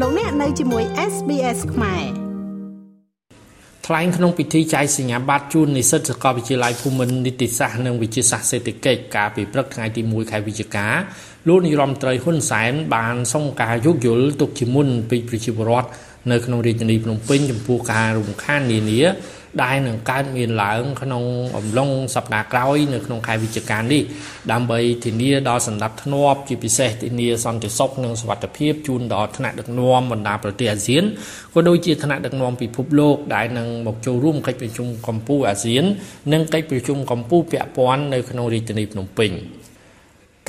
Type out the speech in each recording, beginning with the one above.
លោកអ្នកនៅជាមួយ SBS ខ្មែរថ្លែងក្នុងពិធីចែកសញ្ញាបត្រជូននិស្សិតសាកលវិទ្យាល័យភូមិន្ទនីតិសាស្ត្រនិងវិទ្យាសាស្ត្រសេដ្ឋកិច្ចកាលពីព្រឹកថ្ងៃទី1ខែវិច្ឆិកាលោកនាយរដ្ឋមន្ត្រីហ៊ុនសែនបានសុំការយោគយល់ទុកជាមុនពីប្រជាពលរដ្ឋនៅក្នុងរាជធានីភ្នំពេញចំពោះការរំខាននានា ដែលនឹងកើតមានឡើង ក្នុងអំឡុងសប្តាហ៍ក្រោយនៅក្នុងខែវិច្ឆិកានេះដើម្បីធានាដល់សន្តិភាពជាពិសេសធានាសន្តិសុខនិងសុវត្ថិភាពជូនដល់ថ្នាក់ដឹកនាំបណ្ដាប្រទេសអាស៊ានក៏ដូចជាថ្នាក់ដឹកនាំពិភពលោកដែលនឹងមកចូលរួមកិច្ចប្រជុំកម្ពុជាអាស៊ាន និងកិច្ចប្រជុំកម្ពុជាពាក់ព័ន្ធនៅក្នុងរាជធានីភ្នំពេញ។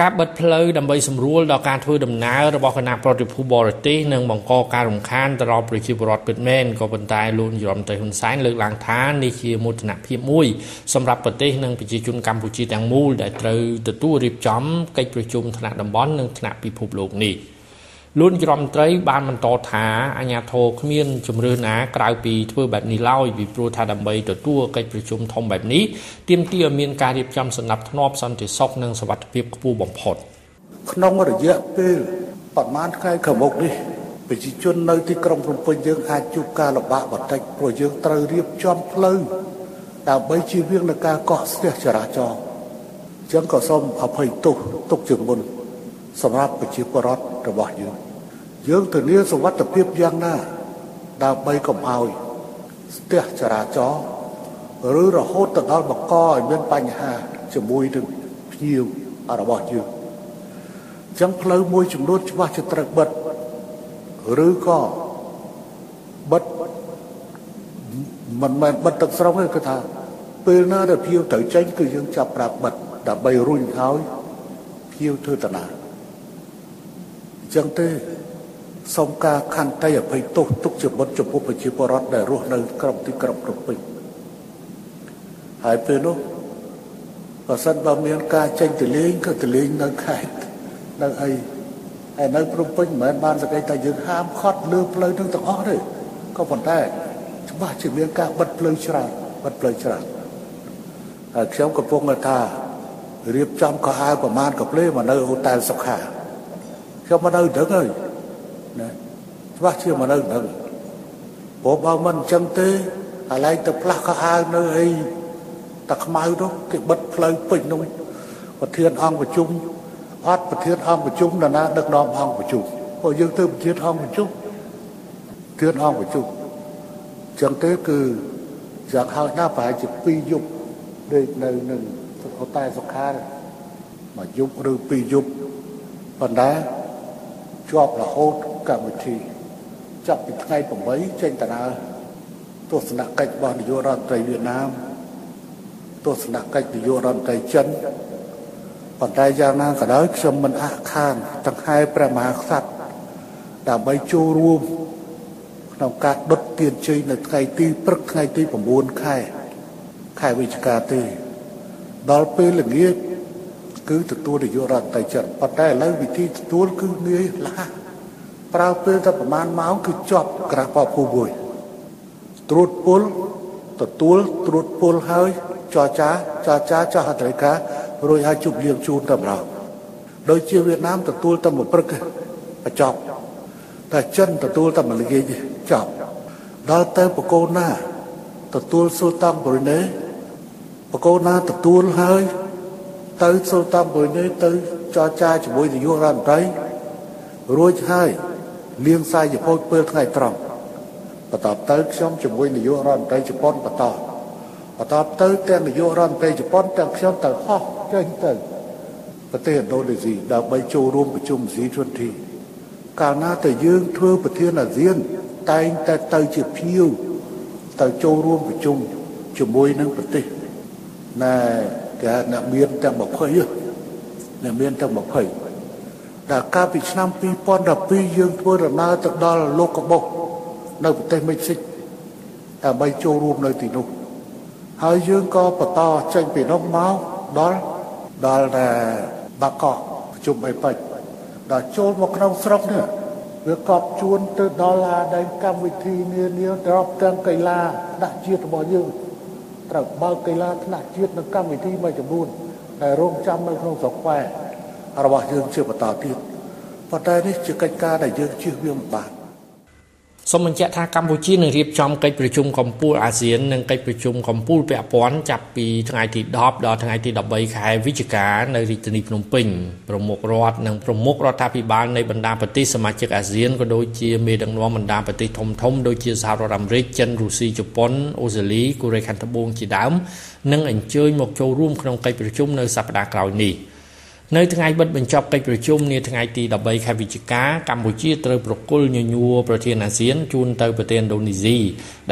ការបិទផ្លូវដើម្បីសម្រួលដល់ការធ្វើដំណើររបស់គណៈប្រតិភូបរទេសនិងបង្កការរំខានទៅដល់ប្រជាពលរដ្ឋពិតមែនក៏ប៉ុន្តែលោកនាយរដ្ឋមន្ត្រីហ៊ុនសែនលើកឡើងថានេះជាមោទនភាពមួយសម្រាប់ប្រទេសនិងប្រជាជនកម្ពុជាទាំងមូលដែលត្រូវទទួលរៀបចំកិច្ចប្រជុំថ្នាក់តំបន់និងថ្នាក់ពិភពលោកនេះ។ លោកនាយរដ្ឋមន្ត្រីបានបន្តថាអាញាធរគ្មានជំរឿនណាក្រៅពីធ្វើបែបនេះឡើយពីព្រោះថាដើម្បីទទួលកិច្ចប្រជុំធំបែបនេះទាមទារឲ្យមានការរៀបចំសណ្ដាប់ធ្នាប់សន្តិសុខនិងសុវត្ថិភាពខ្ពស់បំផុតក្នុងរយៈពេលប្រមាណថ្ងៃខាងមុខនេះប្រជាជននៅទីក្រុងភ្នំពេញយើងអាចជួបការលំបាកបន្តិចព្រោះយើងត្រូវរៀបចំផ្លូវដើម្បីជៀសវាងនឹងការកកស្ទះចរាចរណ៍អញ្ចឹងក៏សូមអភ័យទោសទុកជាមុនសម្រាប់ប្រជាពលរដ្ឋ របស់យើងយើងធានាសុវត្ថិភាពយ៉ាងណាដើម្បីកុំឲ្យស្ទះចរាចរណ៍ឬរហូតទៅដល់បង្កឲ្យមានបញ្ហាជាមួយនឹងភ្ញៀវរបស់យើងអញ្ចឹងផ្លូវមួយចំនួនច្បាស់ជាត្រូវបិទឬក៏បិទមិនមែនបិទទឹកស្រុងទេគឺថាពេលណាដែលភ្ញៀវត្រូវចេញគឺយើងចាប់ប្រាប់បិទដើម្បីរុញឲ្យភ្ញៀវធ្វើដំណើរអញ្ចឹងទេសូមការខន្តីអភ័យទោសទុកជាបុត្រចំពោះប្រជាពលរដ្ឋដែលរស់នៅក្រុងទីក្រុងភ្នំពេញហើយពេលនោះបើសិនបើមានការចេញទៅលេងក៏ទៅលេងនៅខេត្តនៅអីហើយនៅភ្នំពេញមិនមែនបានសក្តិថាយើងហាមខត់លើផ្លូវនឹងទាំងអស់ទេក៏ប៉ុន្តែច្បាស់ជាមានការបិទផ្លូវច្រើនបិទផ្លូវច្រើនហើយខ្ញុំកំពុងថារៀបចំកោះអាវប្រមាណកាផ្លេមកនៅហូតែលសុខា ខ្ញុំមកនៅដឹងហើយណាច្បាស់ជាមនុស្សហ្នឹងព្រោះបើមិនអញ្ចឹងទេអាឡែងទៅផ្លាស់ខោអាវនៅអីតាខ្មៅនោះគេបិទផ្លូវពេញនោះប្រធានអង្គប្រជុំអត់ប្រធានអង្គប្រជុំនរណាដឹកនាំអង្គប្រជុំព្រោះយើងទៅប្រធានអង្គប្រជុំប្រធានអង្គប្រជុំអញ្ចឹងទេគឺយ៉ាងហោចណាស់ប្រហែលជា2យប់ដេកនៅនឹងតែសុខាមួយយប់ឬ2យប់ប៉ុន្តែ ជាប់រហូតកម្មវិធី ចាប់ពីថ្ងៃ8ចេញដំណើរទស្សនកិច្ចរបស់នាយករដ្ឋមន្ត្រីវៀតណាមទស្សនកិច្ចនាយករដ្ឋមន្ត្រីចិនប៉ុន្តែយ៉ាងណាក៏ដោយខ្ញុំមិនអះខានទាំងខែព្រះមហាក្សត្រដើម្បីចូលរួមក្នុងការដុតទៀនជ័យនៅថ្ងៃទីព្រឹកថ្ងៃទី9ខែខែវិច្ឆិកាទេដល់ពេលល្ងាច គឺទទួលនាយករដ្ឋមន្ត្រីចិនប៉ុន្តែឥឡូវវិធីទទួលគឺងាយលះប្រើពេលតែប្រហែលម៉ោងគឺជាប់ក្រាស់បបភូមួយត្រួតពុលទទួលត្រួតពុលហើយចរចាចរចាចោះអត្រិការួចហើយជប់លៀងជូនទៅម្ដងដូចជាវៀតណាមទទួលតែមួយព្រឹកបញ្ចប់តែចិនទទួលតែមួយល្ងាចចប់ដល់ទៅបកូនណាទទួលស៊ុលតាំបរិណេបកូនណាទទួលហើយ ទៅសូតាមបុយនេះទៅចរចាជាមួយនាយករដ្ឋមន្ត្រីរួចហើយលៀងសាយជប៉ុនពេលថ្ងៃត្រង់បន្តទៅខ្ញុំជាមួយនាយករដ្ឋមន្ត្រីជប៉ុនបន្តបន្តទៅទាំងនាយករដ្ឋមន្ត្រីជប៉ុនទាំងខ្ញុំទៅហោះចេញទៅប្រទេសឥណ្ឌូនេស៊ីដើម្បីចូលរួមប្រជុំ G20 កាលណាតែយើងធ្វើប្រធានអាស៊ានតែងតែទៅជាភៀវទៅចូលរួមប្រជុំជាមួយនឹងប្រទេសណែ គេអ្នកមានទាំង20អ្នកមានទាំង20ដែលកាលពីឆ្នាំ2012យើងធ្វើដំណើរទៅដល់លោកកបោះនៅប្រទេសមិចស៊ីកដើម្បីចូលរួមនៅទីនោះហើយយើងក៏បន្តចេញពីនោះមកដល់ដល់តែបាកកប្រជុំអេប៉ិចដល់ចូលមកក្នុងស្រុកនេះវាកប់ជួនទៅដល់អាដែងកម្មវិធីនានាទៅរាប់ទាំងកីឡាដាក់ជាតិរបស់យើង ត្រូវបើកកីឡាថ្នាក់ជាតិនិងកម្មវិធីមួយចំនួនដែលរងចាំនៅក្នុងស្រុកខ្មែររបស់យើងជាបន្តទៀតប៉ុន្តែនេះជាកិច្ចការដែលយើងជៀសវាងមិនបាន សូមបញ្ជាក់ថាកម្ពុជានឹងរៀបចំកិច្ចប្រជុំកម្ពុជាអាស៊ាននិងកិច្ចប្រជុំកម្ពុជាពាក់ព័ន្ធចាប់ពីថ្ងៃទី10ដល់ថ្ងៃទី13ខែវិច្ឆិកានៅរាជធានីភ្នំពេញប្រមុខរដ្ឋនិងប្រមុខរដ្ឋាភិបាលនៃបណ្ដាប្រទេសសមាជិកអាស៊ានក៏ដូចជាមេដឹកនាំបណ្ដាប្រទេសធំធំដូចជាសហរដ្ឋអាមេរិកចិនរុស្ស៊ីជប៉ុនអូស្ត្រាលីកូរ៉េខាងត្បូងជាដើមនឹងអញ្ជើញមកចូលរួមក្នុងកិច្ចប្រជុំនៅសប្តាហ៍ក្រោយនេះ។ នៅថ្ងៃបិទបញ្ចប់កិច្ចប្រជុំនាថ្ងៃទី13ខែវិច្ឆិកាកម្ពុជាត្រូវប្រគល់ញញួរប្រធានអាស៊ានជូនទៅប្រទេសឥណ្ឌូនេស៊ី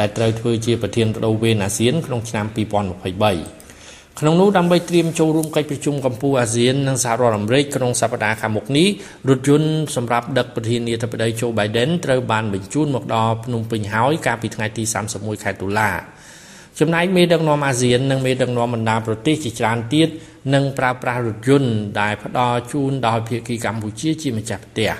ដែលត្រូវធ្វើជាប្រធានបដូវវេនអាស៊ានក្នុងឆ្នាំ2023ក្នុងនោះដើម្បីត្រៀមចូលរួមកិច្ចប្រជុំកម្ពុជាអាស៊ាននិងសហរដ្ឋអាមេរិកក្នុងសប្តាហ៍ខាងមុខនេះរថយន្តសម្រាប់ដឹកប្រធានាធិបតី Joe Biden ត្រូវបានបញ្ជូនមកដល់ភ្នំពេញហើយកាលពីថ្ងៃទី31ខែតុលា ចំណែកមេដឹកនាំអាស៊ាននិងមេដឹកនាំបណ្ដាប្រទេសជាច្រើនទៀតនឹងប្រើប្រាស់រថយន្តដែលផ្ដល់ជូនដោយភាគីកម្ពុជាជាម្ចាស់ផ្ទះ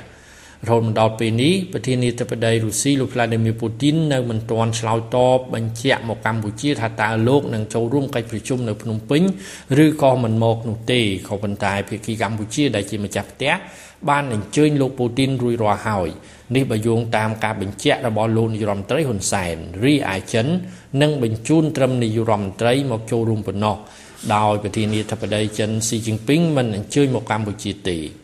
រហូតមកដល់ពេលនេះប្រធានាធិបតីរុស្ស៊ីលោក Vladimir Putin នៅមិនទាន់ឆ្លើយតបបញ្ជាក់មកកម្ពុជាថាតើលោកនឹងចូលរួមកិច្ចប្រជុំនៅភ្នំពេញឬក៏មិនមកនោះទេក៏ប៉ុន្តែភាគីកម្ពុជាដែលជាម្ចាស់ផ្ទះបានអញ្ជើញលោកពូទីនរួចរាល់ហើយនេះបើយោងតាមការបញ្ជាក់របស់លោកនាយរដ្ឋមន្ត្រីហ៊ុនសែនរីឯចិននឹងបញ្ជូនត្រឹមនាយរដ្ឋមន្ត្រីមកចូលរួមប៉ុណ្ណោះដោយប្រធានាធិបតីចិនស៊ីជីនពីងមិនអញ្ជើញមកកម្ពុជាទេ